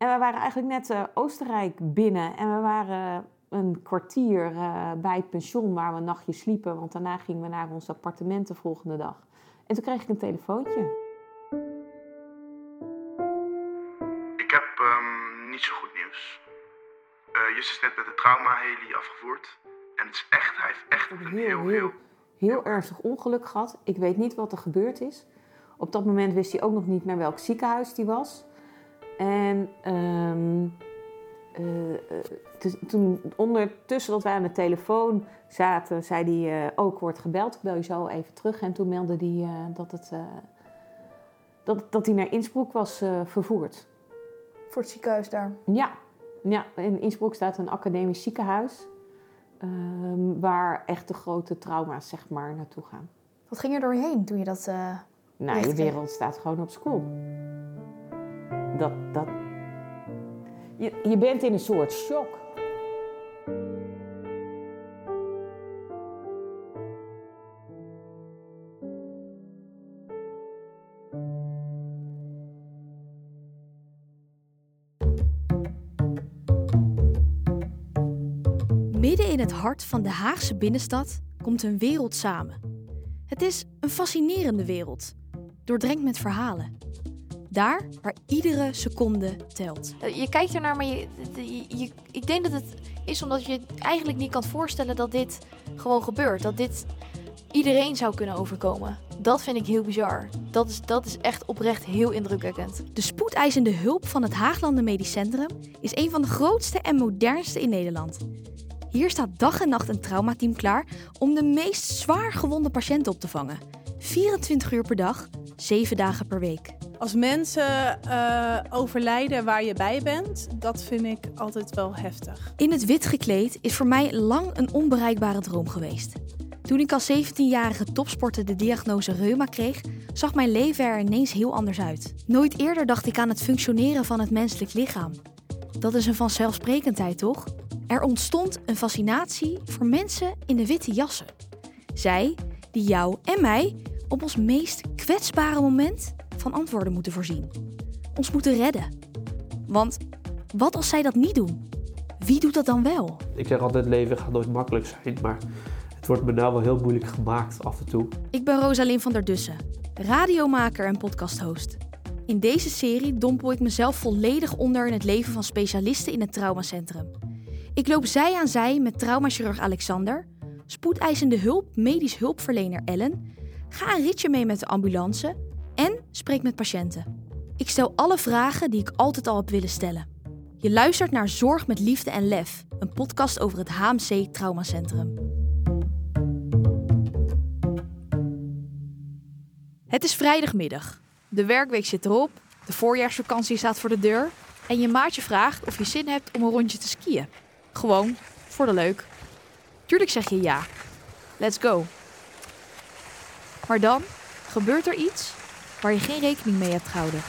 En we waren eigenlijk net eh, Oostenrijk binnen. En we waren een kwartier eh, bij het pension waar we een nachtje sliepen. Want daarna gingen we naar ons appartement de volgende dag. En toen kreeg ik een telefoontje. Ik heb ehm, niet zo goed nieuws. Eh Just is net met de trauma-heli afgevoerd. En het is echt, hij heeft echt Een heel, heel, heel... heel ernstig ongeluk gehad. Ik weet niet wat er gebeurd is. Op dat moment wist hij ook nog niet naar welk ziekenhuis hij was. En ehm, eh, eh, dus toen ondertussen dat wij aan de telefoon zaten, zei hij eh, ook wordt gebeld. Ik bel je zo even terug. En toen meldde hij dat, het, dat, dat hij naar Innsbruck was vervoerd. Voor het ziekenhuis daar. Ja, ja, in Innsbruck staat een academisch ziekenhuis. ehm, waar echt de grote trauma's zeg maar, naartoe gaan. Wat ging er door je heen toen je dat... Nou, hè? wereld staat gewoon op school. Dat, dat... Je, je bent in een soort shock. Midden in het hart van de Haagse binnenstad komt een wereld samen. Het is een fascinerende wereld, doordrenkt met verhalen. Daar waar iedere seconde telt. Eh, Je kijkt ernaar, maar je, je, je- ik denk dat het is omdat je eigenlijk niet kan voorstellen dat dit gewoon gebeurt. Dat dit iedereen zou kunnen overkomen. Dat vind ik heel bizar. Dat is, dat is echt oprecht heel indrukwekkend. De spoedeisende hulp van het Haaglanden Medisch Centrum is een van de grootste en modernste in Nederland. Hier staat dag en nacht een traumateam klaar om de meest zwaar gewonde patiënten op te vangen. 24 uur per dag, 7 dagen per week. Als mensen eh, overlijden waar je bij bent, dat vind ik altijd wel heftig. In het wit gekleed is voor mij lang een onbereikbare droom geweest. Toen ik als 17-jarige topsporter de diagnose reuma kreeg, zag mijn leven er ineens heel anders uit. Nooit eerder dacht ik aan het functioneren van het menselijk lichaam. Dat is een vanzelfsprekendheid, toch? Er ontstond een fascinatie voor mensen in de witte jassen. Zij die jou en mij op ons meest kwetsbare moment van antwoorden moeten voorzien. Ons moeten redden. Want wat als zij dat niet doen? Wie doet dat dan wel? Ik zeg altijd, leven gaat nooit makkelijk zijn, maar het wordt me nou wel heel moeilijk gemaakt af en toe. Ik ben Rosalyn van der Dussen, radiomaker en podcasthost. In deze serie dompel ik mezelf volledig onder in het leven van specialisten in het traumacentrum. Ik loop zij aan zij met traumachirurg Alexander, spoedeisende hulp medisch hulpverlener Ellen, ga een ritje mee met de ambulance en spreek met patiënten. Ik stel alle vragen die ik altijd al heb willen stellen. Je luistert naar Zorg met Liefde en Lef, een podcast over het HMC Traumacentrum. Het is vrijdagmiddag. De werkweek zit erop, de voorjaarsvakantie staat voor de deur en je maatje vraagt of je zin hebt om een rondje te skiën. Gewoon, voor de leuk. Tuurlijk zeg je ja. Let's go. Maar dan gebeurt er iets waar je geen rekening mee hebt gehouden.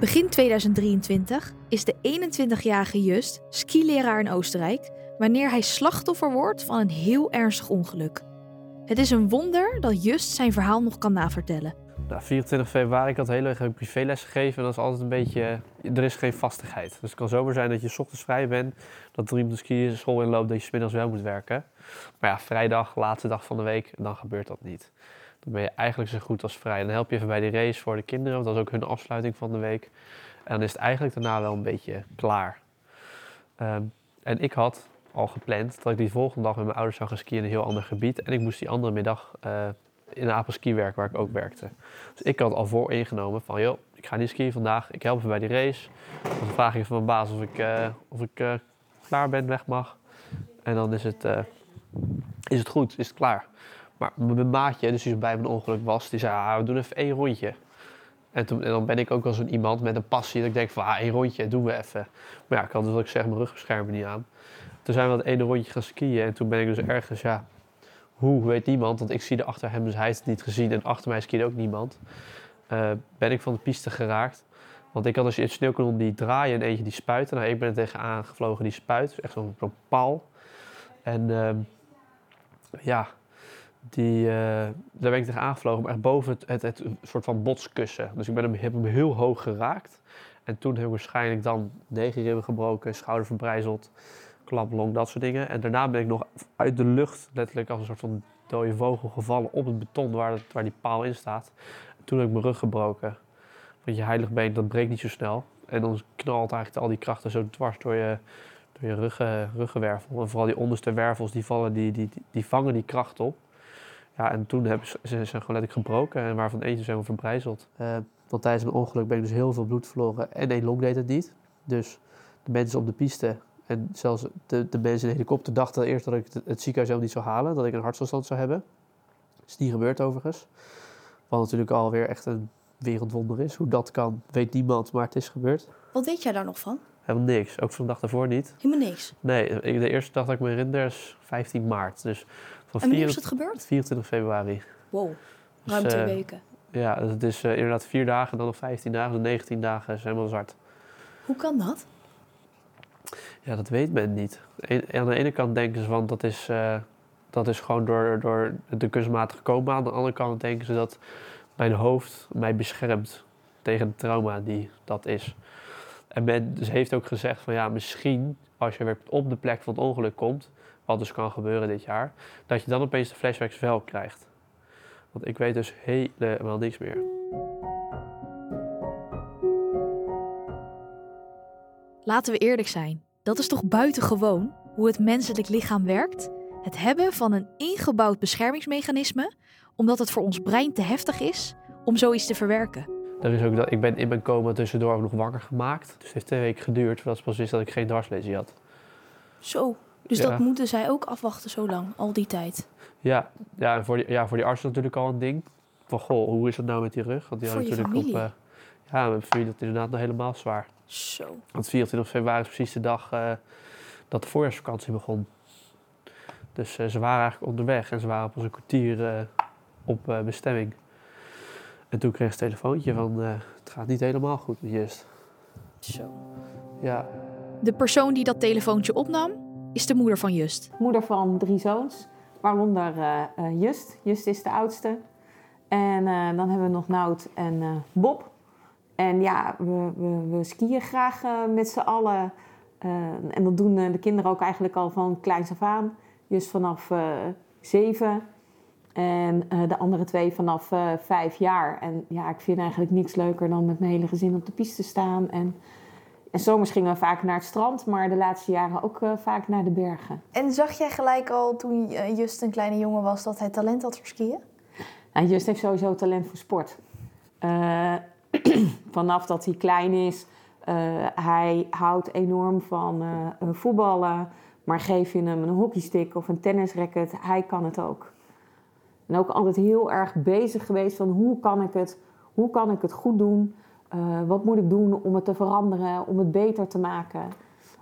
Begin 2023 is de 21-jarige Just skileraar in Oostenrijk wanneer hij slachtoffer wordt van een heel ernstig ongeluk. Het is een wonder dat Just zijn verhaal nog kan navertellen. Nou, 24 februari, ik had heb ik privéles gegeven en dat is altijd een beetje, er is geen vastigheid. Dus het kan zomaar zijn dat je 's ochtends vrij bent, dat er iemand de ski school inloopt, dat je 's middags wel moet werken. Maar ja, vrijdag, laatste dag van de week, dan gebeurt dat niet. Dan ben je eigenlijk zo goed als vrij. Dan help je even bij die race voor de kinderen, want dat is ook hun afsluiting van de week. En dan is het eigenlijk daarna wel een beetje klaar. Ehm, en ik had al gepland dat ik die volgende dag met mijn ouders zou gaan skiën in een heel ander gebied. En ik moest die andere middag eh, in een apelski werken, waar ik ook werkte. Dus ik had al voor ingenomen van, joh, ik ga niet skiën vandaag. Ik help even bij die race. Dan vraag ik van mijn baas of ik, eh, of ik eh, klaar ben, weg mag. En dan is het, eh, is het goed, is het klaar. Maar mijn maatje, dus die bij mijn ongeluk was, die zei, ah, we doen even één rondje. En, toen, en dan ben ik ook wel zo'n iemand met een passie dat ik denk van, ah, één rondje, doen we even. Maar ja, ik had dus wat ik zeg, mijn rugbeschermer niet aan. Toen zijn we dat ene rondje gaan skiën en toen ben ik dus ergens, ja, hoe weet niemand, want ik zie er achter hem, dus hij heeft het niet gezien en achter mij skiede ook niemand. Eh, ben ik van de piste geraakt. Want ik had dus in het sneeuwkanon die draaien en eentje die spuiten. Nou, ik ben er tegenaan gevlogen die spuit, echt zo'n paal. En ehm, ja, die, eh, daar ben ik tegen aangevlogen, maar echt boven het, het, het soort van botskussen. Dus ik ben hem, heb hem heel hoog geraakt. En toen heb ik waarschijnlijk dan negen ribben gebroken, schouder verbrijzeld, klaplong, dat soort dingen. En daarna ben ik nog uit de lucht, letterlijk als een soort van dode vogel, gevallen op het beton waar, waar die paal in staat. En toen heb ik mijn rug gebroken. Want je heilig been, dat breekt niet zo snel. En dan knalt eigenlijk al die krachten zo dwars door je, door je ruggen, ruggenwervel. En vooral die onderste wervels, die, vallen, die, die, die, vangen die kracht op. Ja, en toen hebben ze, ze gewoon letterlijk gebroken en waarvan eentje zijn we verbrijzeld. Eh, want tijdens mijn ongeluk ben ik dus heel veel bloed verloren en één long deed het niet. Dus de mensen op de piste en zelfs de, de mensen in de helikopter dachten eerst dat ik het, het ziekenhuis niet zou halen, dat ik een hartstilstand zou hebben. Is niet gebeurd overigens. Wat natuurlijk alweer echt een wereldwonder is. Hoe dat kan, weet niemand, maar het is gebeurd. Wat weet jij daar nog van? Helemaal niks, ook van de dag daarvoor niet. Helemaal niks. Nee, de eerste dag dat ik me herinner is 15 maart. Dus van En wanneer is 24 het gebeurd? 24 februari. Wow, Dus, ruim twee eh, weken. Ja, dus het is eh, inderdaad vier dagen, dan nog 15 dagen, dus 19 dagen is helemaal zwart. Hoe kan dat? Ja, dat weet men niet. Aan de ene kant denken ze van dat is, eh, dat is gewoon door, door de kunstmatige coma. Aan de andere kant denken ze dat mijn hoofd mij beschermt tegen het trauma die dat is. En men dus heeft ook gezegd van ja, misschien als je weer op de plek van het ongeluk komt, wat dus kan gebeuren dit jaar, dat je dan opeens de flashbacks wel krijgt. Want ik weet dus helemaal niks meer. Laten we eerlijk zijn. Dat is toch buitengewoon hoe het menselijk lichaam werkt? Het hebben van een ingebouwd beschermingsmechanisme, omdat het voor ons brein te heftig is om zoiets te verwerken. Er is ook dat, ik ben in mijn coma tussendoor ook nog wakker gemaakt. Dus het heeft twee weken geduurd voordat ze pas wist dat ik geen dwarslesie had. Zo. Dus Ja. dat moeten zij ook afwachten zo lang, al die tijd. Ja, ja, en voor die, ja, voor die arts natuurlijk al een ding. Van goh, hoe is het nou met die rug? Want die Voor had je natuurlijk familie. op. eh, ja, mijn familie dat is inderdaad nog helemaal zwaar. Zo. Want 24 februari is precies de dag eh, dat de voorjaarsvakantie begon. Dus eh, ze waren eigenlijk onderweg en ze waren pas een kwartier eh, op eh, bestemming. En toen kreeg ze een telefoontje van eh, het gaat niet helemaal goed met Just. Zo. Ja, De persoon die dat telefoontje opnam, is de moeder van Just. Moeder van drie zoons, waaronder eh, eh, Just. Just is de oudste. En eh, dan hebben we nog Nout en eh, Bob. En ja, we, we, we skiën graag eh, met z'n allen. Eh, en dat doen eh, de kinderen ook eigenlijk al van kleins af aan. Just vanaf zeven. En de andere twee vanaf vijf jaar. En ja, ik vind eigenlijk niks leuker dan met mijn hele gezin op de piste staan. En, en zomers gingen we vaak naar het strand, maar de laatste jaren ook vaak naar de bergen. En zag jij gelijk al toen Just een kleine jongen was dat hij talent had voor skiën? Nou, Just heeft sowieso talent voor sport. Vanaf dat hij klein is, eh, hij houdt enorm van eh, eh, voetballen. Maar geef je hem een hockeystick of een tennisracket, hij kan het ook. En ook altijd heel erg bezig geweest van hoe kan ik het, hoe kan ik het goed doen? Wat moet ik doen om het te veranderen, om het beter te maken?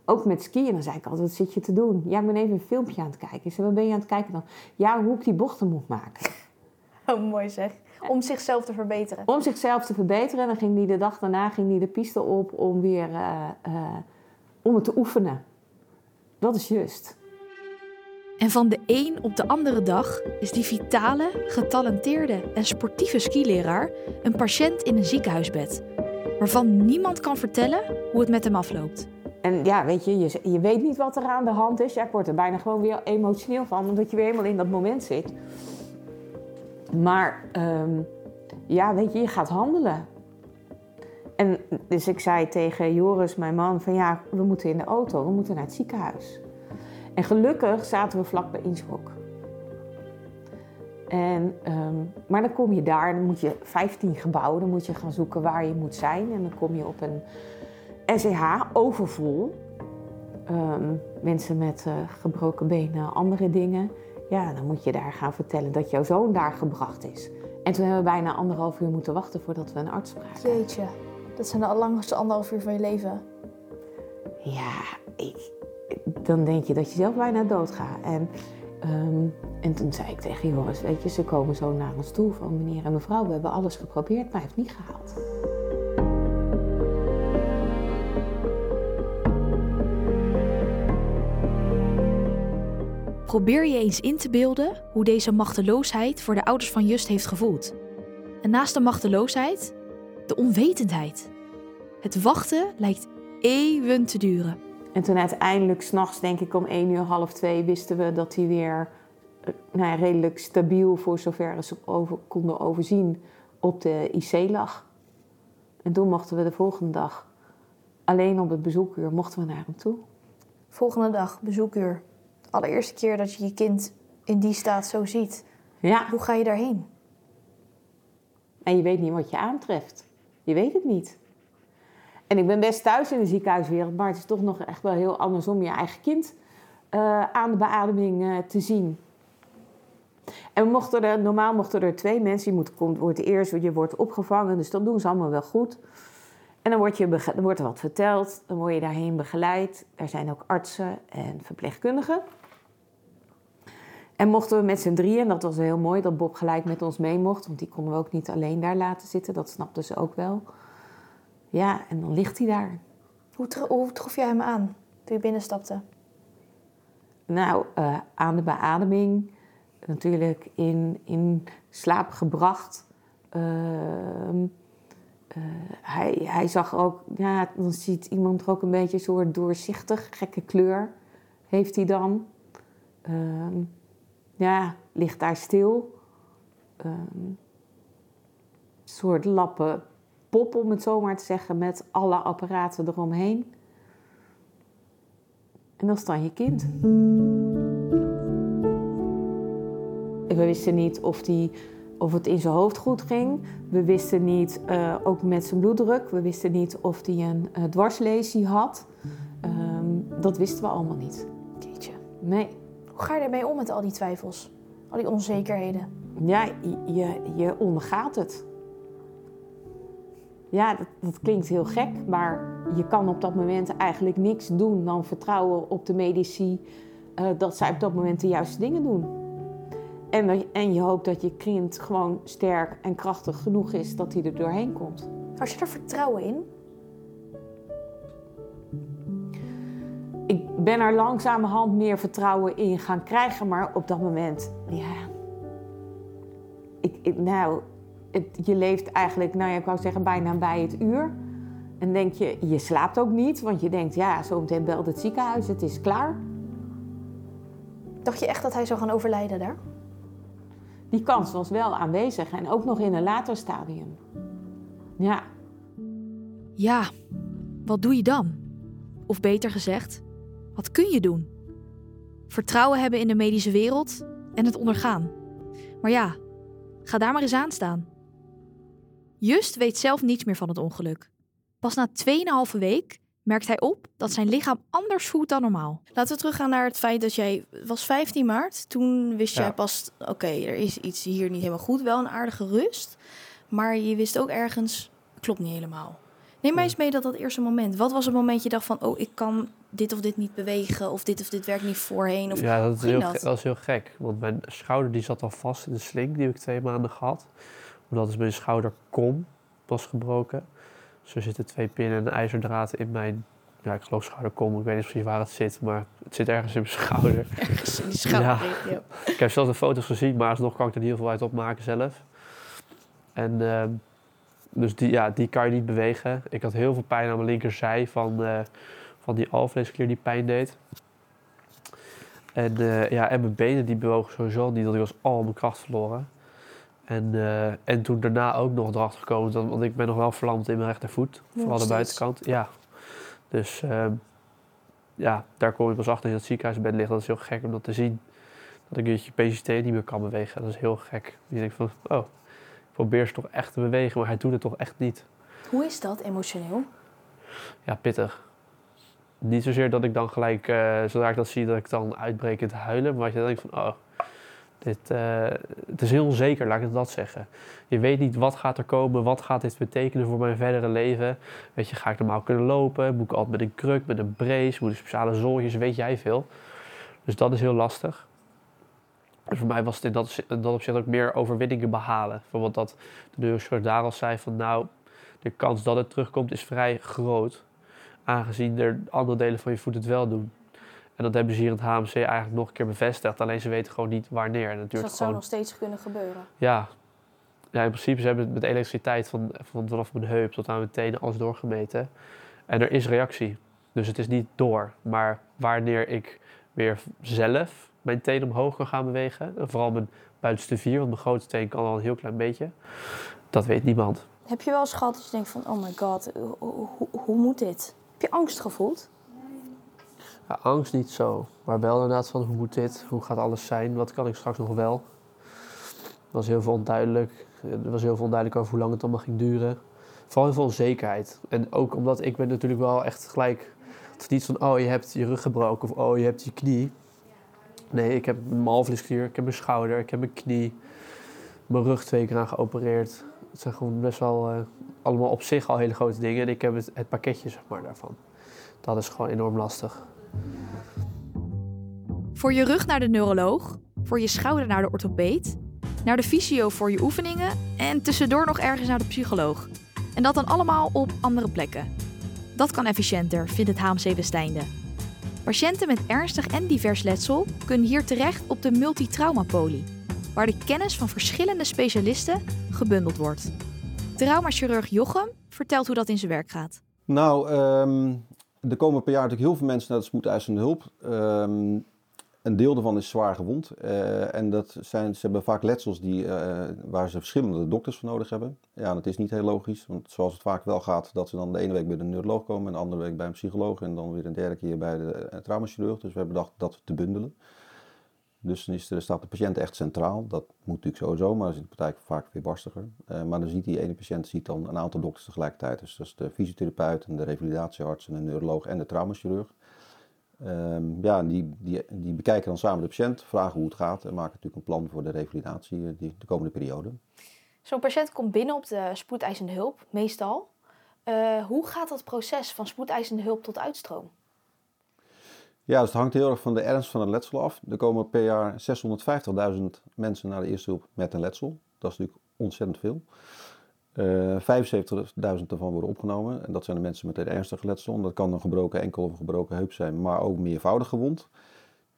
Ook met skiën, dan zei ik altijd, wat zit je te doen? Ja, ik ben even een filmpje aan het kijken. Ik zei, wat ben je aan het kijken dan? Ja, hoe ik die bochten moet maken. Oh, mooi zeg. Om zichzelf te verbeteren. Om zichzelf te verbeteren. En dan ging hij de dag daarna ging hij de piste op om weer eh, eh, om het te oefenen. Dat is juist. En van de een op de andere dag is die vitale, getalenteerde en sportieve skileraar een patiënt in een ziekenhuisbed, waarvan niemand kan vertellen hoe het met hem afloopt. En ja, weet je, je, je weet niet wat er aan de hand is. Ja, ik word er bijna gewoon weer emotioneel van, omdat je weer helemaal in dat moment zit. Maar ehm, ja, weet je, je gaat handelen. En dus ik zei tegen Joris, mijn man, van ja, we moeten in de auto, we moeten naar het ziekenhuis. En gelukkig zaten we vlak bij Innsbruck. En, ehm, maar dan kom je daar, dan moet je 15 gebouwen, dan moet je gaan zoeken waar je moet zijn. En dan kom je op een SEH, overvol. Ehm, mensen met eh, gebroken benen, andere dingen. Ja, dan moet je daar gaan vertellen dat jouw zoon daar gebracht is. En toen hebben we bijna anderhalf uur moeten wachten voordat we een arts spraken. Jeetje. Dat zijn de langste anderhalf uur van je leven. Ja, ik, dan denk je dat je zelf bijna doodgaat. En, ehm, en toen zei ik tegen Joris, weet je, ze komen zo naar ons toe van meneer en mevrouw, we hebben alles geprobeerd, maar hij heeft niet gehaald. Probeer je eens in te beelden hoe deze machteloosheid voor de ouders van Just heeft gevoeld. En naast de machteloosheid, de onwetendheid. Het wachten lijkt eeuwen te duren. En toen uiteindelijk, s'nachts denk ik om 1 uur, half twee, wisten we dat hij weer eh, nou ja, redelijk stabiel, voor zover ze over, konden overzien, op de IC lag. En toen mochten we de volgende dag, alleen op het bezoekuur, mochten we naar hem toe. Volgende dag, bezoekuur. Allereerste keer dat je je kind in die staat zo ziet. Ja, Hoe ga je daarheen? en je weet niet wat je aantreft. Je weet het niet. En ik ben best thuis in de ziekenhuiswereld, maar het is toch nog echt wel heel anders om je eigen kind eh, aan de beademing eh, te zien. En mochten er, normaal mochten er twee mensen, je moet, komt, wordt eerst, je wordt opgevangen, dus dat doen ze allemaal wel goed. En dan, word je dan wordt er wat verteld, dan word je daarheen begeleid. Er zijn ook artsen en verpleegkundigen. En mochten we met z'n drieën, en dat was heel mooi dat Bob gelijk met ons mee mocht, want die konden we ook niet alleen daar laten zitten, dat snapten ze ook wel. Ja, en dan ligt hij daar. Hoe, hoe trof jij hem aan toen je binnenstapte? Nou, eh, aan de beademing, natuurlijk in, in slaap gebracht. Ehm, eh, hij, hij zag ook, ja, dan ziet iemand er ook een beetje een soort doorzichtig, gekke kleur heeft hij dan. Ehm, ja, ligt daar stil. Een soort lappen pop, om het zo maar te zeggen, met alle apparaten eromheen. En dat is dan je kind. We wisten niet of, die, of het in zijn hoofd goed ging. We wisten niet, eh, ook met zijn bloeddruk, we wisten niet of hij een eh, dwarslesie had. Ehm, dat wisten we allemaal niet. Jeetje. Nee. Hoe ga je ermee om met al die twijfels? Al die onzekerheden? Ja, je, je, ondergaat het. Ja, dat, dat klinkt heel gek, maar je kan op dat moment eigenlijk niks doen dan vertrouwen op de medici eh, dat zij op dat moment de juiste dingen doen. En, en je hoopt dat je kind gewoon sterk en krachtig genoeg is dat hij er doorheen komt. Had je er vertrouwen in? Ben er langzamerhand meer vertrouwen in gaan krijgen, maar op dat moment, ja. Ik, ik- nou, het, je leeft eigenlijk, nou ja, ik wou zeggen, bijna bij het uur. En denk je, je slaapt ook niet, want je denkt, ja, zo meteen belt het ziekenhuis, het is klaar. Dacht je echt dat hij zou gaan overlijden daar? Die kans was wel aanwezig en ook nog in een later stadium. Ja, Ja, wat doe je dan? Of beter gezegd, wat kun je doen? Vertrouwen hebben in de medische wereld en het ondergaan. Maar ja, ga daar maar eens aan staan. Just weet zelf niets meer van het ongeluk. Pas na 2,5 week merkt hij op dat zijn lichaam anders voelt dan normaal. Laten we teruggaan naar het feit dat jij... Was 15 maart. Toen wist Ja. jij pas... Oké, er is iets hier niet helemaal goed. Wel een aardige rust. Maar je wist ook ergens... Klopt niet helemaal. Neem mij eens mee dat dat eerste moment. Wat was het moment je dacht van... Oh, ik kan dit of dit niet bewegen. Of dit of dit werkt niet voorheen. Of, ja, dat is, heel, dat? dat is heel gek. Want mijn schouder die zat al vast in de sling. Die heb ik twee maanden gehad. Omdat dus mijn schouderkom was gebroken. Dus er zitten twee pinnen en een ijzerdraad in mijn... Ja, ik geloof schouderkom. Ik weet niet precies waar het zit. Maar het zit ergens in mijn schouder. Ergens in die schouder. Ja. Ik heb zelfs de foto's gezien, maar alsnog kan ik er niet heel veel uit opmaken zelf. En ehm, dus die, ja, die kan je niet bewegen. Ik had heel veel pijn aan mijn linkerzij van, eh, van die alvleesklier die pijn deed. En, eh, ja, en mijn benen die bewogen sowieso niet, want ik was al mijn kracht verloren. En, eh, en toen daarna ook nog erachter gekomen, dat, want ik ben nog wel verlamd in mijn rechtervoet. Vooral de buitenkant. Ja. Dus ehm, ja, daar kom je pas achter in het ziekenhuisbed ligt. Dat is heel gek om dat te zien. Dat ik je PCT niet meer kan bewegen. Dat is heel gek. Je denkt van, oh, ik probeer ze toch echt te bewegen, maar hij doet het toch echt niet. Hoe is dat emotioneel? Ja, pittig. Niet zozeer dat ik dan gelijk, eh, zodra ik dat zie, dat ik dan uitbreek in te huilen. Maar dat je denkt van, oh, dit, eh, het is heel onzeker, laat ik dat zeggen. Je weet niet wat gaat er komen, wat gaat dit betekenen voor mijn verdere leven. Weet je, ga ik normaal kunnen lopen? Moet ik altijd met een kruk, met een brace, moet ik speciale zooljes, weet jij veel. Dus dat is heel lastig. Voor mij was het in dat, dat opzicht ook meer overwinningen behalen. Bijvoorbeeld dat de neurochirurg daar al zei van, nou, de kans dat het terugkomt is vrij groot aangezien er andere delen van je voet het wel doen. En dat hebben ze hier in het HMC eigenlijk nog een keer bevestigd. Alleen ze weten gewoon niet wanneer. En Dus dat zou gewoon nog steeds kunnen gebeuren. ja. ja, in principe ze hebben het met elektriciteit van, van vanaf mijn heup tot aan mijn tenen alles doorgemeten. En er is reactie. Dus het is niet door. Maar wanneer ik weer zelf mijn tenen omhoog kan gaan bewegen, en vooral mijn buitenste vier, want mijn grootste teen kan al een heel klein beetje, dat weet niemand. Heb je wel eens gehad dat je denkt van, oh my god, hoe, hoe, hoe moet dit? Heb je angst gevoeld? Ja, angst niet zo, maar wel inderdaad van hoe moet dit, hoe gaat alles zijn, wat kan ik straks nog wel. Er was heel veel onduidelijk. Er was heel veel onduidelijk over hoe lang het allemaal ging duren. Vooral heel veel onzekerheid. En ook omdat ik ben natuurlijk wel echt gelijk... Het is niet van, oh je hebt je rug gebroken of oh je hebt je knie. Nee, ik heb mijn malvliesklier, ik heb mijn schouder, ik heb mijn knie, mijn rug twee keer aan geopereerd. Het zijn gewoon best wel eh, allemaal op zich al hele grote dingen. En ik heb het, pakketje zeg maar daarvan. Dat is gewoon enorm lastig. Voor je rug naar de neuroloog, voor je schouder naar de orthopeed, naar de fysio voor je oefeningen en tussendoor nog ergens naar de psycholoog. En dat dan allemaal op andere plekken. Dat kan efficiënter, vindt het HMC Westeinde. Patiënten met ernstig en divers letsel kunnen hier terecht op de multitraumapoli, waar de kennis van verschillende specialisten gebundeld wordt. Traumachirurg Jochem vertelt hoe dat in zijn werk gaat. Nou, ehm, er komen per jaar natuurlijk heel veel mensen naar de spoedeisende hulp. Ehm, een deel daarvan is zwaar gewond. eh, en dat zijn, ze hebben vaak letsels die, eh, waar ze verschillende dokters voor nodig hebben. Ja, dat is niet heel logisch. Want zoals het vaak wel gaat, dat ze dan de ene week bij de neuroloog komen... en de andere week bij een psycholoog... en dan weer een derde keer bij de eh, traumachirurg. Dus we hebben bedacht dat te bundelen. Dus dan is er, staat de patiënt echt centraal. Dat moet natuurlijk sowieso, maar dat is in de praktijk vaak weer barstiger. Maar dan ziet die ene patiënt ziet dan een aantal dokters tegelijkertijd. Dus dat is de fysiotherapeut, en de revalidatiearts, en de neuroloog en de traumachirurg. Ehm, ja, die, die, die bekijken dan samen de patiënt, vragen hoe het gaat en maken natuurlijk een plan voor de revalidatie eh, die, de komende periode. Zo'n patiënt komt binnen op de spoedeisende hulp, meestal. Eh, hoe gaat dat proces van spoedeisende hulp tot uitstroom? Ja, dus het hangt heel erg van de ernst van het letsel af. Er komen per jaar 650.000 mensen naar de eerste hulp met een letsel. Dat is natuurlijk ontzettend veel. Eh 75.000 daarvan worden opgenomen. En dat zijn de mensen met een ernstige letsel. Dat kan een gebroken enkel of een gebroken heup zijn, maar ook meervoudig gewond.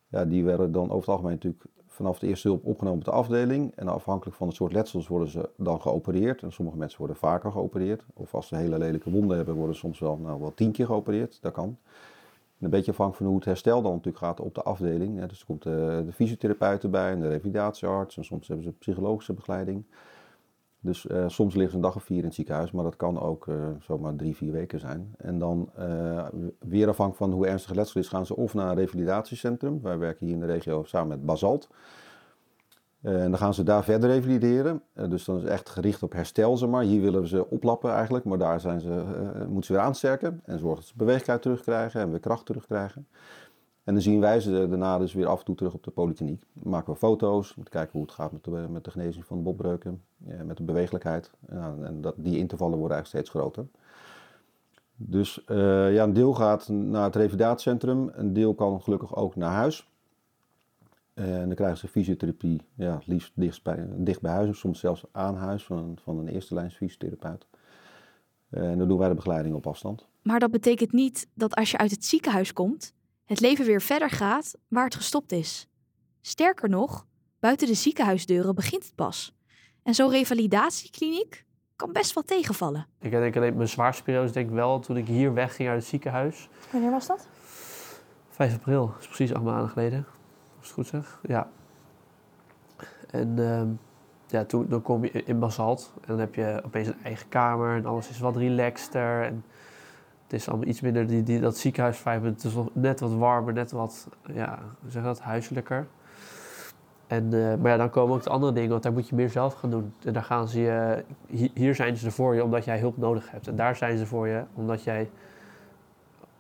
Ja, die werden dan over het algemeen natuurlijk vanaf de eerste hulp opgenomen op de afdeling. En afhankelijk van het soort letsels worden ze dan geopereerd. En sommige mensen worden vaker geopereerd. Of als ze hele lelijke wonden hebben, worden ze soms wel, nou, wel tien keer geopereerd. Dat kan. En een beetje afhankelijk van hoe het herstel dan natuurlijk gaat op de afdeling. Dus er komt de, de fysiotherapeut erbij en de revalidatiearts. En soms hebben ze psychologische begeleiding. Dus eh, soms liggen ze een dag of vier in het ziekenhuis, maar dat kan ook eh, zomaar drie, vier weken zijn. En dan eh, weer afhankelijk van hoe ernstig letsel is, gaan ze of naar een revalidatiecentrum. Wij werken hier in de regio samen met Basalt. En dan gaan ze daar verder revalideren. Dus dan is echt gericht op herstel, zeg maar. Hier willen we ze oplappen eigenlijk, maar daar zijn ze, moeten ze weer aansterken. En zorgen dat ze beweeglijkheid terugkrijgen en weer kracht terugkrijgen. En dan zien wij ze daarna dus weer af en toe terug op de polykliniek. Dan maken we foto's, om kijken hoe het gaat met de, met de genezing van de botbreuken, ja, met de bewegelijkheid. En dat, die intervallen worden eigenlijk steeds groter. Dus eh, ja, een deel gaat naar het revalidatiecentrum, een deel kan gelukkig ook naar huis. En dan krijgen ze fysiotherapie, ja, liefst dicht bij, dicht bij huis, of soms zelfs aan huis van een, van een eerste lijns fysiotherapeut. En dan doen wij de begeleiding op afstand. Maar dat betekent niet dat als je uit het ziekenhuis komt, het leven weer verder gaat waar het gestopt is. Sterker nog, buiten de ziekenhuisdeuren begint het pas. En zo'n revalidatiekliniek kan best wel tegenvallen. Ik denk alleen mijn zwaarste periode denk ik wel toen ik hier wegging uit het ziekenhuis. Wanneer was dat? 5 april, dat is precies acht maanden geleden. Als ik het goed zeg. Ja. En ehm, ja, toen dan kom je in Basalt en dan heb je opeens een eigen kamer en alles is wat relaxter. En het is allemaal iets minder die, die, dat ziekenhuisvibe. Het is net wat warmer, net wat, ja, zeg dat, huiselijker. En, eh, maar ja, dan komen ook de andere dingen, want daar moet je meer zelf gaan doen. En daar gaan ze je, hi- hier zijn ze voor je omdat jij hulp nodig hebt. En daar zijn ze voor je omdat jij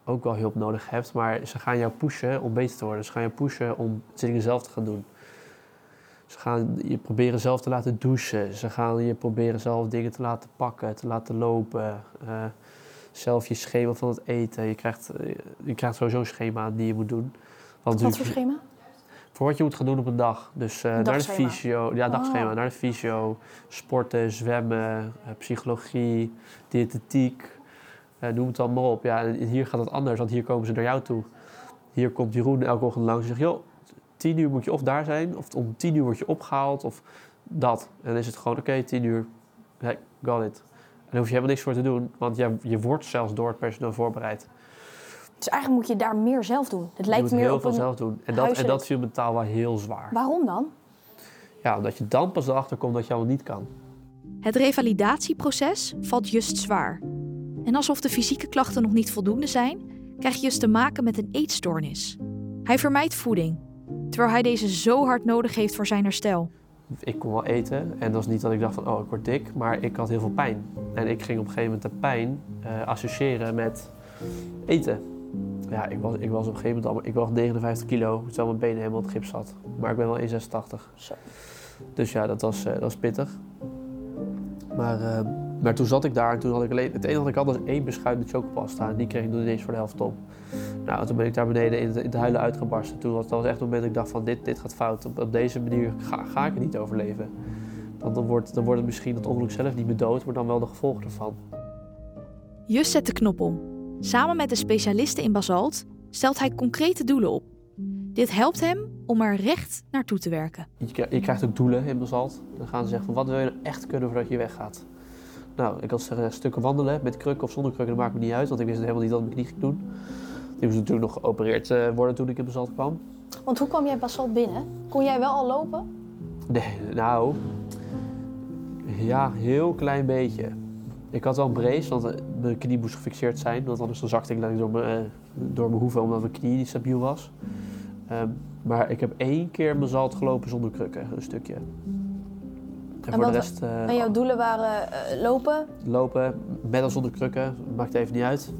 ook wel hulp nodig hebt. Maar ze gaan jou pushen om beter te worden. Ze gaan jou pushen om dingen zelf te gaan doen. Ze gaan je proberen zelf te laten douchen. Ze gaan je proberen zelf dingen te laten pakken, te laten lopen. eh, zelf je schema van het eten. Je krijgt, eh, je krijgt sowieso een schema die je moet doen. Want Wat voor schema? voor wat je moet gaan doen op een dag. Dus eh, naar de fysio, ja, dagschema, Oh. naar de fysio, sporten, zwemmen, eh, psychologie, diëtetiek, eh, noem het allemaal op. Ja, en hier gaat het anders, want hier komen ze naar jou toe. Hier komt Jeroen elke ochtend langs en zegt, joh, tien uur moet je of daar zijn, of om tien uur word je opgehaald, of dat. En dan is het gewoon, oké, tien uur, hey, got it. En daar hoef je helemaal niks voor te doen, want je, je wordt zelfs door het personeel voorbereid. Dus eigenlijk moet je daar meer zelf doen. Het je lijkt moet meer heel op veel zelf doen. En dat, en dat viel mentaal wel heel zwaar. Waarom dan? Ja, omdat je dan pas erachter komt dat je allemaal niet kan. Het revalidatieproces valt Just zwaar. En alsof de fysieke klachten nog niet voldoende zijn, krijgt Just te maken met een eetstoornis. Hij vermijdt voeding, terwijl hij deze zo hard nodig heeft voor zijn herstel. Ik kon wel eten en dat was niet dat ik dacht van, oh, ik word dik, maar ik had heel veel pijn. En ik ging op een gegeven moment de pijn eh, associëren met eten. Ja, ik was, ik was op een gegeven moment al, ik woog 59 kilo, terwijl mijn benen helemaal op het gips zat. Maar ik ben wel 1,86. Zo. Dus ja, dat was, eh, dat was pittig. Maar, eh, maar toen zat ik daar en toen had ik alleen... Het enige wat ik had was één beschuit met chocopasta. En die kreeg ik nog ineens voor de helft op. Nou, en toen ben ik daar beneden in het, in het huilen uitgebarsten. Toen was, dat was echt het moment dat ik dacht van dit, dit gaat fout. Op, op deze manier ga, ga ik het niet overleven. Want dan wordt, dan wordt het misschien het ongeluk zelf niet meer dood, maar dan wel de gevolgen ervan. Just zet de knop om. Samen met de specialisten in basalt stelt hij concrete doelen op. Dit helpt hem om er recht naartoe te werken. Je, je krijgt ook doelen in Basalt. Dan gaan ze zeggen van wat wil je nou echt kunnen voordat je weggaat. Nou, ik had zeggen stukken wandelen met kruk of zonder kruk, dat maakt me niet uit. Want ik wist helemaal niet wat ik mijn knie ging doen. Die moest natuurlijk nog geopereerd eh, worden toen ik in Basalt kwam. Want hoe kwam jij basalt binnen? Kon jij wel al lopen? Nee, nou, ja, heel klein beetje. Ik had wel een brace, want eh, mijn knie moest gefixeerd zijn. Want anders dan zakte ik door mijn, eh, door mijn hoeven omdat mijn knie niet stabiel was. Ehm, maar ik heb één keer mijn zalt gelopen zonder krukken, een stukje. En, voor wat- de rest eh, En jouw doelen waren eh, lopen. lopen, met of zonder krukken, maakt even niet uit.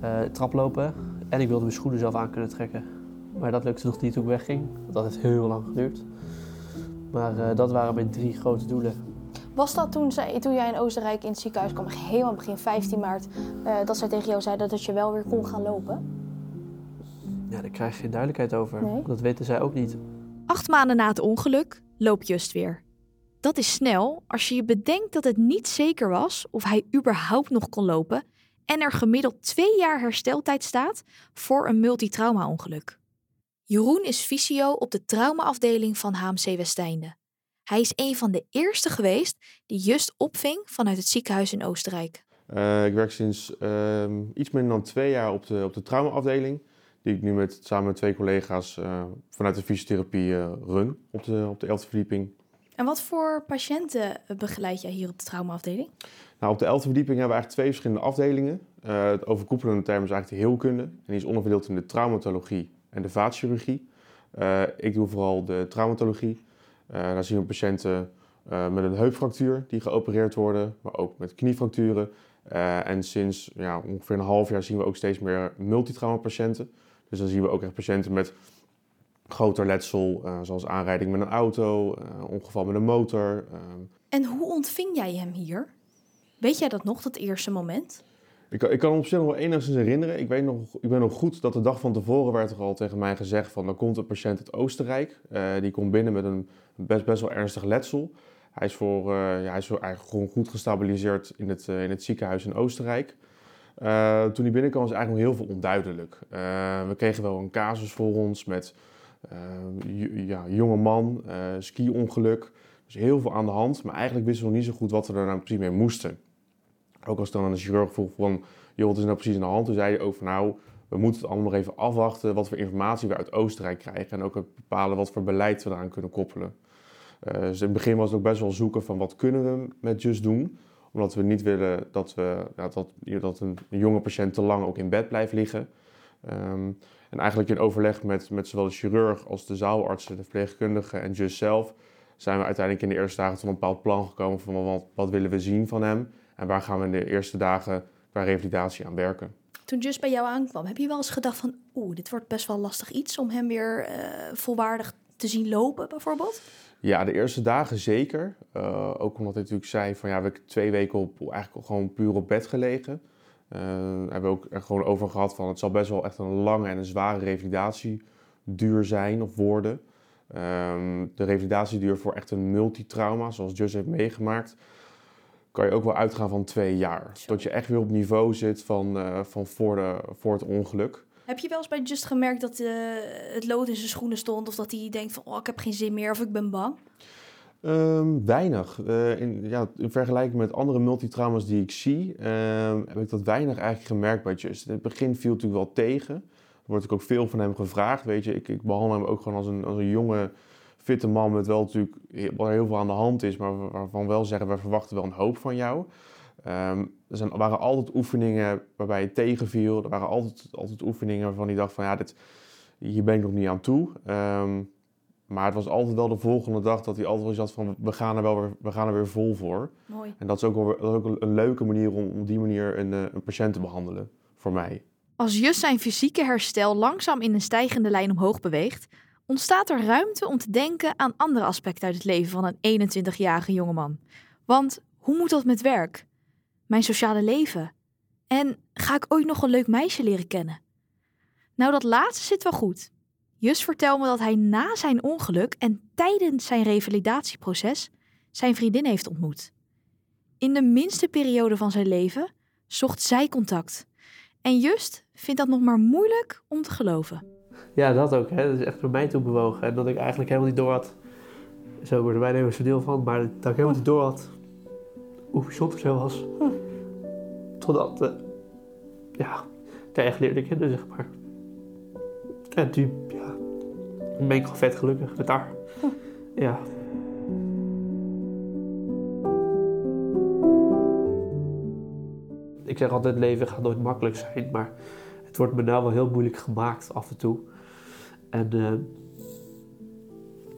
Eh traplopen en ik wilde mijn schoenen zelf aan kunnen trekken. Maar dat lukte nog niet toen ik wegging. Dat heeft heel lang geduurd. Maar eh, dat waren mijn drie grote doelen. Was dat toen, zij, toen jij in Oostenrijk in het ziekenhuis kwam, helemaal begin 15 maart, eh, dat zij tegen jou zeiden dat je wel weer kon gaan lopen? Ja, daar krijg je geen duidelijkheid over. Nee. Dat weten zij ook niet. Acht maanden na het ongeluk loopt Just weer. Dat is snel als je je bedenkt dat het niet zeker was of hij überhaupt nog kon lopen en er gemiddeld twee jaar hersteltijd staat voor een multitrauma-ongeluk. Jeroen is fysio op de traumaafdeling van HMC Westeinde. Hij is een van de eerste geweest die Just opving vanuit het ziekenhuis in Oostenrijk. Eh, ik werk sinds ehm, iets minder dan twee jaar op de, op de traumaafdeling. Die ik nu met, samen met twee collega's eh, vanuit de fysiotherapie eh, run op de, op de 11e verdieping. En wat voor patiënten eh, begeleid jij hier op de traumaafdeling? Nou, op de 11e verdieping hebben we eigenlijk twee verschillende afdelingen. Eh, het overkoepelende term is eigenlijk de heelkunde. En die is onderverdeeld in de traumatologie en de vaatchirurgie. Eh, ik doe vooral de traumatologie. Eh, daar zien we patiënten met een heupfractuur die geopereerd worden, maar ook met kniefracturen. En sinds ja, ongeveer een half jaar zien we ook steeds meer multitraumapatiënten. Dus dan zien we ook echt patiënten met groter letsel, eh, zoals aanrijding met een auto, eh, ongeval met een motor. ehm, En hoe ontving jij hem hier? Weet jij dat nog, dat eerste moment? Ik, kan- ik kan me op zich nog wel enigszins herinneren. Ik weet nog, ik ben nog goed dat de dag van tevoren werd er al tegen mij gezegd van... er komt een patiënt uit Oostenrijk. Eh, die komt binnen met een best, best wel ernstig letsel. Hij is, voor, ja, hij is voor- eigenlijk gewoon goed gestabiliseerd in het, in het ziekenhuis in Oostenrijk. Toen hij binnenkwam was eigenlijk nog heel veel onduidelijk. We kregen wel een casus voor ons met ja, jonge man, eh ski-ongeluk. Dus heel veel aan de hand. Maar eigenlijk wisten we nog niet zo goed wat we er nou precies mee moesten. Ook als dan aan de chirurg vroeg van, joh, wat is nou precies aan de hand? Toen zei hij ook van, nou, we moeten het allemaal nog even afwachten wat voor informatie we uit Oostenrijk krijgen. En ook bepalen wat voor beleid we eraan kunnen koppelen. Eh, dus in het begin was het ook best wel zoeken van wat kunnen we met Just doen. Omdat we niet willen dat, we, ja, dat, dat een, een jonge patiënt te lang ook in bed blijft liggen. Ehm, en eigenlijk in overleg met, met zowel de chirurg als de zaalartsen, de verpleegkundigen en Just zelf... zijn we uiteindelijk in de eerste dagen tot een bepaald plan gekomen van wat, wat willen we zien van hem... En waar gaan we in de eerste dagen qua revalidatie aan werken? Toen Just bij jou aankwam, heb je wel eens gedacht van... oeh, dit wordt best wel lastig iets om hem weer eh, volwaardig te zien lopen, bijvoorbeeld? Ja, de eerste dagen zeker. Eh, ook omdat hij natuurlijk zei van ja, we hebben twee weken op, eigenlijk gewoon puur op bed gelegen. Eh hebben we ook er gewoon over gehad van het zal best wel echt een lange en een zware revalidatieduur zijn of worden. Ehm, de revalidatieduur voor echt een multitrauma, zoals Just heeft meegemaakt, kan je ook wel uitgaan van twee jaar. Dat je echt weer op niveau zit van, eh, van voor, de, voor het ongeluk. Heb je wel eens bij Just gemerkt dat eh, het lood in zijn schoenen stond? Of dat hij denkt van, oh, ik heb geen zin meer of ik ben bang? Ehm, weinig. Eh, in, ja, in vergelijking met andere multitrauma's die ik zie, ehm, heb ik dat weinig eigenlijk gemerkt bij Just. In het begin viel het natuurlijk wel tegen. Er wordt ook veel van hem gevraagd. Weet je, ik, ik behandel hem ook gewoon als een, als een jonge, fitte man met wel natuurlijk heel, veel aan de hand is, maar waarvan we wel zeggen, we verwachten wel een hoop van jou. Ehm, er zijn, waren altijd oefeningen waarbij het tegenviel. Er waren altijd, altijd oefeningen waarvan hij dacht van ja, dit, hier ben ik nog niet aan toe. Maar het was altijd wel de volgende dag dat hij altijd wel zat van we gaan er wel weer, we gaan er weer vol voor. Mooi. En dat is ook, wel, dat is ook een, een leuke manier om op die manier een, eh, een patiënt te behandelen, voor mij. Als Just zijn fysieke herstel langzaam in een stijgende lijn omhoog beweegt, ontstaat er ruimte om te denken aan andere aspecten uit het leven van een 21-jarige jongeman. Want hoe moet dat met werk? Mijn sociale leven? En ga ik ooit nog een leuk meisje leren kennen? Nou, dat laatste zit wel goed. Just vertelt me dat hij na zijn ongeluk en tijdens zijn revalidatieproces zijn vriendin heeft ontmoet. In de minste periode van zijn leven zocht zij contact. En Just vindt dat nog maar moeilijk om te geloven. Ja, dat ook. Hè. Dat is echt door mij toe bewogen. En dat ik eigenlijk helemaal niet door had. Zo worden wij er deel van, maar dat ik helemaal niet door had hoe bijzonder zo was. Totdat, uh, ja, ik echt leerde kennen, zeg maar. En ja, ben ik gewoon vet gelukkig met haar. Ja. Ik zeg altijd, het leven gaat nooit makkelijk zijn, maar het wordt me nou wel heel moeilijk gemaakt af en toe. En uh,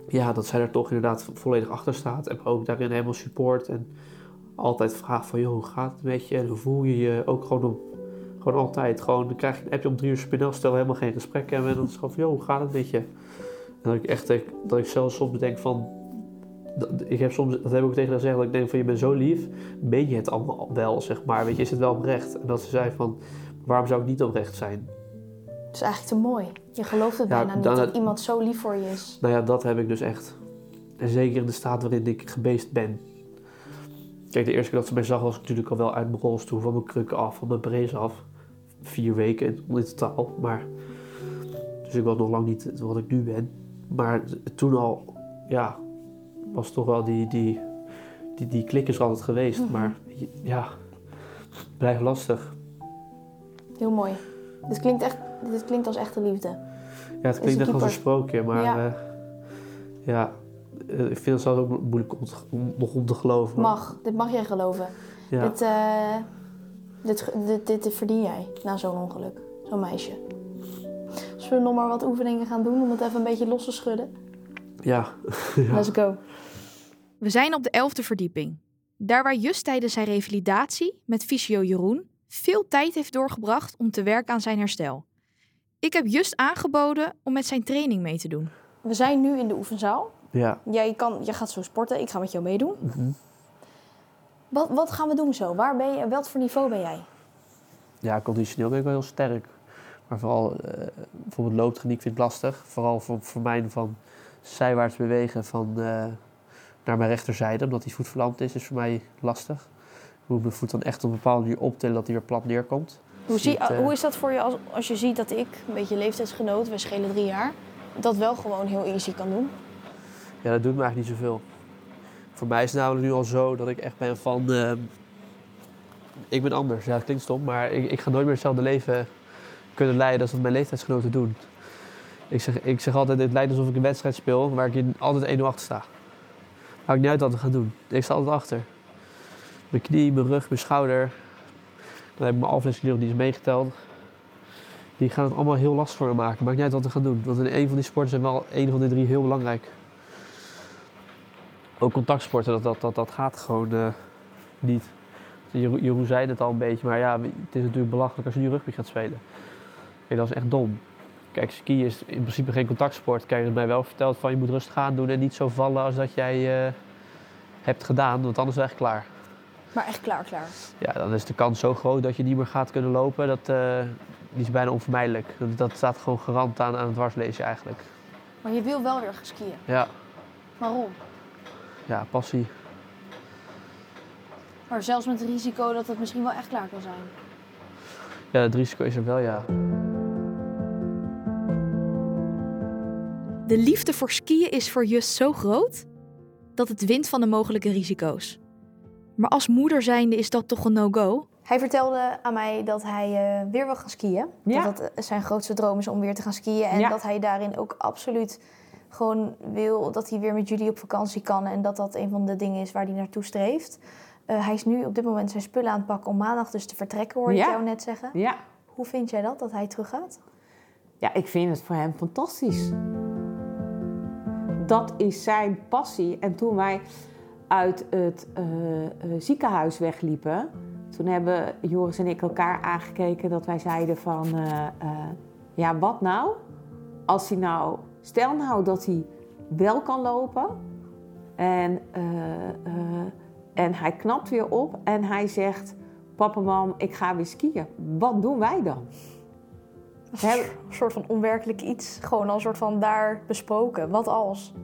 ja, dat zij er toch inderdaad volledig achter staat en ook daarin helemaal support. En altijd vraagt van, joh, hoe gaat het met je? En hoe voel je je? Ook gewoon, op, gewoon altijd. Gewoon, dan krijg je een appje om drie uur spinel, stel helemaal geen gesprek hebben. En dan is het gewoon van, joh, hoe gaat het met je? En dat ik echt, dat ik zelfs soms bedenk van, ik heb soms, dat heb ik ook tegen haar gezegd, dat ik denk van, je bent zo lief, meen je het allemaal wel, zeg maar. Weet je, is het wel oprecht? En dat ze zei van, waarom zou ik niet oprecht zijn? Het is eigenlijk te mooi. Je gelooft het bijna niet dat iemand zo lief voor je is. Nou ja, dat heb ik dus echt. En zeker in de staat waarin ik gebeest ben. Kijk, de eerste keer dat ze mij zag was ik natuurlijk al wel uit mijn rolstoel, van mijn krukken af, van mijn brace af. Vier weken in, in totaal. Maar, dus ik was nog lang niet wat ik nu ben. Maar toen al, ja, was toch wel die, die, die, die klik is er altijd geweest. Mhm. Maar ja, blijft lastig. Heel mooi. Dit klinkt, echt, dit klinkt als echte liefde. Ja, het klinkt echt als een sprookje, maar ja, uh, ja eh, ik vind het zelfs ook moeilijk om, om, nog om te geloven. Mag, dit mag jij geloven. Ja. Dit, uh, dit, dit, dit, verdien jij na zo'n ongeluk, zo'n meisje. Zullen we nog maar wat oefeningen gaan doen om het even een beetje los te schudden? Ja. ja. Let's go. We zijn op de elfde verdieping. Daar waar Just tijdens zijn revalidatie met fysio Jeroen veel tijd heeft doorgebracht om te werken aan zijn herstel. Ik heb Just aangeboden om met zijn training mee te doen. We zijn nu in de oefenzaal. Ja. Jij, kan, jij gaat zo sporten, ik ga met jou meedoen. Mm wat, wat gaan we doen zo? Waar ben je, welk voor niveau ben jij? Ja, conditioneel ben ik wel heel sterk. Maar vooral uh, bijvoorbeeld looptechniek vind ik lastig. Vooral voor, voor mij van zijwaarts bewegen van, uh, naar mijn rechterzijde. Omdat die voet verlamd is, is voor mij lastig. Ik moet mijn voet dan echt op een bepaalde manier optillen dat hij weer plat neerkomt. Hoe, zie, uh, hoe is dat voor je als, als je ziet dat ik, een beetje leeftijdsgenoot, we schelen drie jaar, dat wel gewoon heel easy kan doen? Ja, dat doet me eigenlijk niet zoveel. Voor mij is het namelijk nu al zo dat ik echt ben van... Ik ben anders. Ja, dat klinkt stom, maar ik, ik ga nooit meer hetzelfde leven kunnen leiden als wat mijn leeftijdsgenoten doen. Ik zeg, ik zeg altijd, het lijkt alsof ik een wedstrijd speel waar ik altijd 1-0 achter sta. Maakt niet uit wat we gaan doen. Ik sta altijd achter. Mijn knie, mijn rug, mijn schouder. Dan heb ik mijn alvleesklier die is meegeteld. Die gaan het allemaal heel lastig voor me maken. Maakt niet uit wat we gaan doen. Want in een van die sporten zijn wel een van de drie heel belangrijk ook contactsporten, dat, dat, dat, dat gaat gewoon uh, niet. Jeroen zei het al een beetje, maar ja, het is natuurlijk belachelijk als je nu rugby gaat spelen. Kijk, dat is echt dom. Kijk, ski is in principe geen contactsport. Kijk, het mij wel verteld van je moet rustig aan doen en niet zo vallen als dat jij uh, hebt gedaan, want anders is het echt klaar. Maar echt klaar, klaar? Ja, dan is de kans zo groot dat je niet meer gaat kunnen lopen. Dat uh, die is bijna onvermijdelijk. Dat, dat staat gewoon garant aan, aan het dwarslezen eigenlijk. Maar je wil wel weer gaan skiën? Ja. Waarom? ja, passie. Maar zelfs met het risico dat het misschien wel echt klaar kan zijn. Ja, het risico is er wel, ja. De liefde voor skiën is voor Just zo groot dat het wint van de mogelijke risico's. Maar als moeder zijnde is dat toch een no-go? Hij vertelde aan mij dat hij uh, weer wil gaan skiën. Ja. Dat het zijn grootste droom is om weer te gaan skiën. En Ja. dat hij daarin ook absoluut gewoon wil dat hij weer met jullie op vakantie kan. En dat dat een van de dingen is waar hij naartoe streeft. Eh, hij is nu op dit moment zijn spullen aan het pakken om maandag dus te vertrekken, hoorde ik Ja. jou net zeggen. Ja. Hoe vind jij dat, dat hij teruggaat? Ja, ik vind het voor hem fantastisch. Dat is zijn passie. En toen wij uit het eh, eh, ziekenhuis wegliepen, toen hebben Joris en ik elkaar aangekeken dat wij zeiden van, eh, ja, wat nou? Als hij nou, stel nou dat hij wel kan lopen en, en hij knapt weer op en hij zegt, papa, mam, ik ga weer skiën. Wat doen wij dan? Een soort van onwerkelijk iets. Gewoon al een soort van daar besproken. Wat als?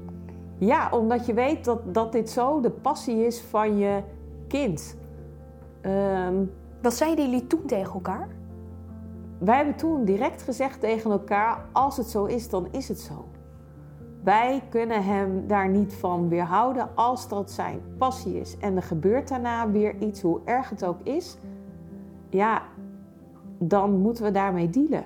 Ja, omdat je weet dat, dat dit zo de passie is van je kind. Ehm, Wat zeiden jullie toen tegen elkaar? wij hebben toen direct gezegd tegen elkaar: als het zo is, dan is het zo. Wij kunnen hem daar niet van weerhouden als dat zijn passie is. En er gebeurt daarna weer iets, hoe erg het ook is. Ja, dan moeten we daarmee dealen.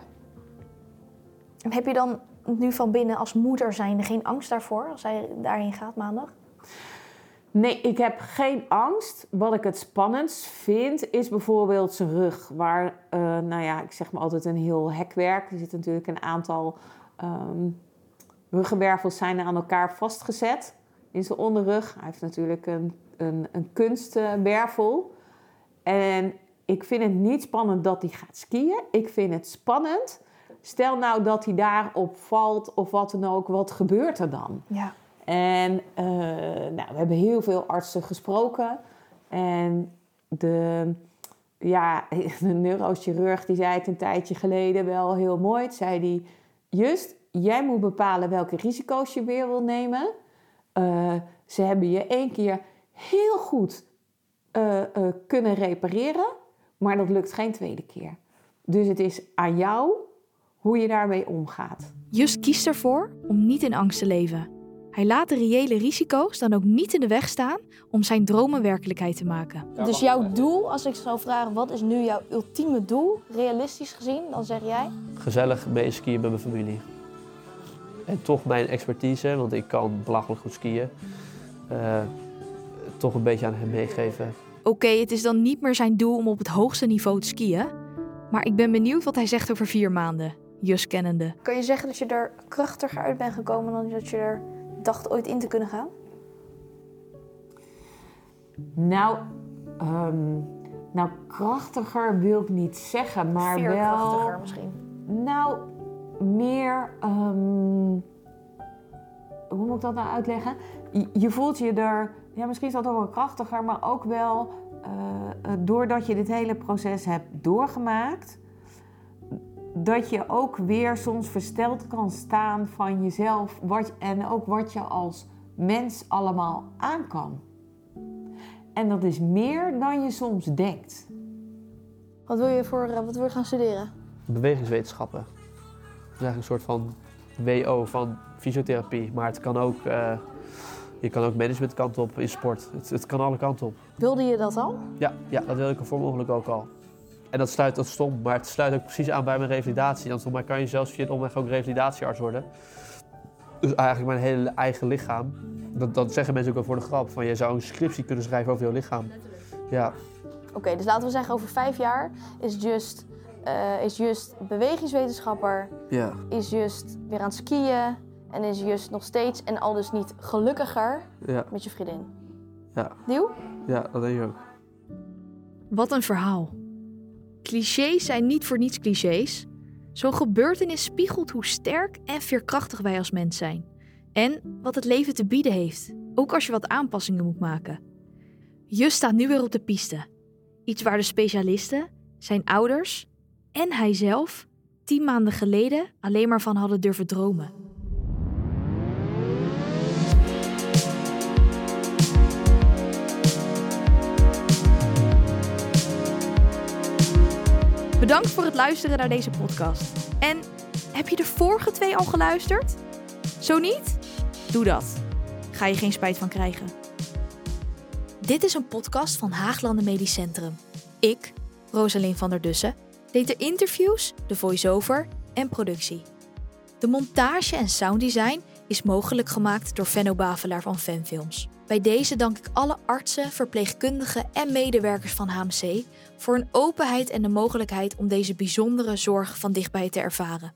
Heb je dan nu van binnen als moeder zijnde geen angst daarvoor als hij daarheen gaat maandag? Nee, ik heb geen angst. Wat ik het spannendst vind, is bijvoorbeeld zijn rug. Waar, eh, nou ja, ik zeg maar altijd een heel hekwerk. Er zitten natuurlijk een aantal ehm ruggenwervels zijn aan elkaar vastgezet in zijn onderrug. Hij heeft natuurlijk een, een, een kunstwervel. En ik vind het niet spannend dat hij gaat skiën. Ik vind het spannend. Stel nou dat hij daarop valt of wat dan ook, wat gebeurt er dan? Ja. En eh, nou, we hebben heel veel artsen gesproken. En de, ja, de neurochirurg die zei het een tijdje geleden wel heel mooi. Het zei die, Just, jij moet bepalen welke risico's je weer wil nemen. Eh, ze hebben je één keer heel goed eh, kunnen repareren, maar dat lukt geen tweede keer. Dus het is aan jou hoe je daarmee omgaat. Just kiest ervoor om niet in angst te leven. Hij laat de reële risico's dan ook niet in de weg staan om zijn dromen werkelijkheid te maken. Dus jouw doel, als ik zou vragen, wat is nu jouw ultieme doel, realistisch gezien, dan zeg jij? Gezellig mee skiën met mijn familie. En toch mijn expertise, want ik kan belachelijk goed skiën, eh, toch een beetje aan hem meegeven. Oké, het is dan niet meer zijn doel om op het hoogste niveau te skiën. Maar ik ben benieuwd wat hij zegt over vier maanden, Kennende. Kan je zeggen dat je er krachtiger uit bent gekomen dan dat je er dacht ooit in te kunnen gaan? Nou, ehm, nou krachtiger wil ik niet zeggen, maar wel... Veerkrachtiger misschien. Nou, meer. ehm, hoe moet ik dat nou uitleggen? Je, je voelt je er. Ja, misschien is dat ook wel krachtiger, maar ook wel. eh, eh, doordat je dit hele proces hebt doorgemaakt. Dat je ook weer soms versteld kan staan van jezelf. Wat, en ook wat je als mens allemaal aan kan. En dat is meer dan je soms denkt. Wat wil je, voor, eh, wat wil je gaan studeren? Bewegingswetenschappen. Dat is eigenlijk een soort van WO van fysiotherapie. Maar het kan ook, eh, je kan ook managementkant op in sport. Het, het kan alle kanten op. Wilde je dat al? Ja, ja, dat wil ik voor mogelijk ook al. En dat sluit, dat stom, maar het sluit ook precies aan bij mijn revalidatie. Want voor mij kan je zelfs via het omweg ook revalidatiearts worden. Dus eigenlijk mijn hele eigen lichaam. Dat, dat zeggen mensen ook wel voor de grap. Van je zou een scriptie kunnen schrijven over jouw lichaam. Ja, Oké, dus laten we zeggen over vijf jaar is Just, eh, is Just bewegingswetenschapper, ja. is Just weer aan het skiën en is Just nog steeds en al dus niet gelukkiger Ja, met je vriendin. ja, Nieuw? ja, dat denk ik ook. Wat een verhaal. Clichés zijn niet voor niets clichés. Zo'n gebeurtenis spiegelt hoe sterk en veerkrachtig wij als mens zijn. En wat het leven te bieden heeft, ook als je wat aanpassingen moet maken. Just staat nu weer op de piste. Iets waar de specialisten, zijn ouders en hij zelf tien maanden geleden alleen maar van hadden durven dromen. Bedankt voor het luisteren naar deze podcast. En heb je de vorige twee al geluisterd? Zo niet? Doe dat. Ga je geen spijt van krijgen. Dit is een podcast van Haaglanden Medisch Centrum. Ik, Rosalien van der Dussen, deed de interviews, de voice-over en productie. De montage en sounddesign is mogelijk gemaakt door Venno Bavelaar van Fanfilms. Bij deze dank ik alle artsen, verpleegkundigen en medewerkers van HMC voor hun openheid en de mogelijkheid om deze bijzondere zorg van dichtbij te ervaren.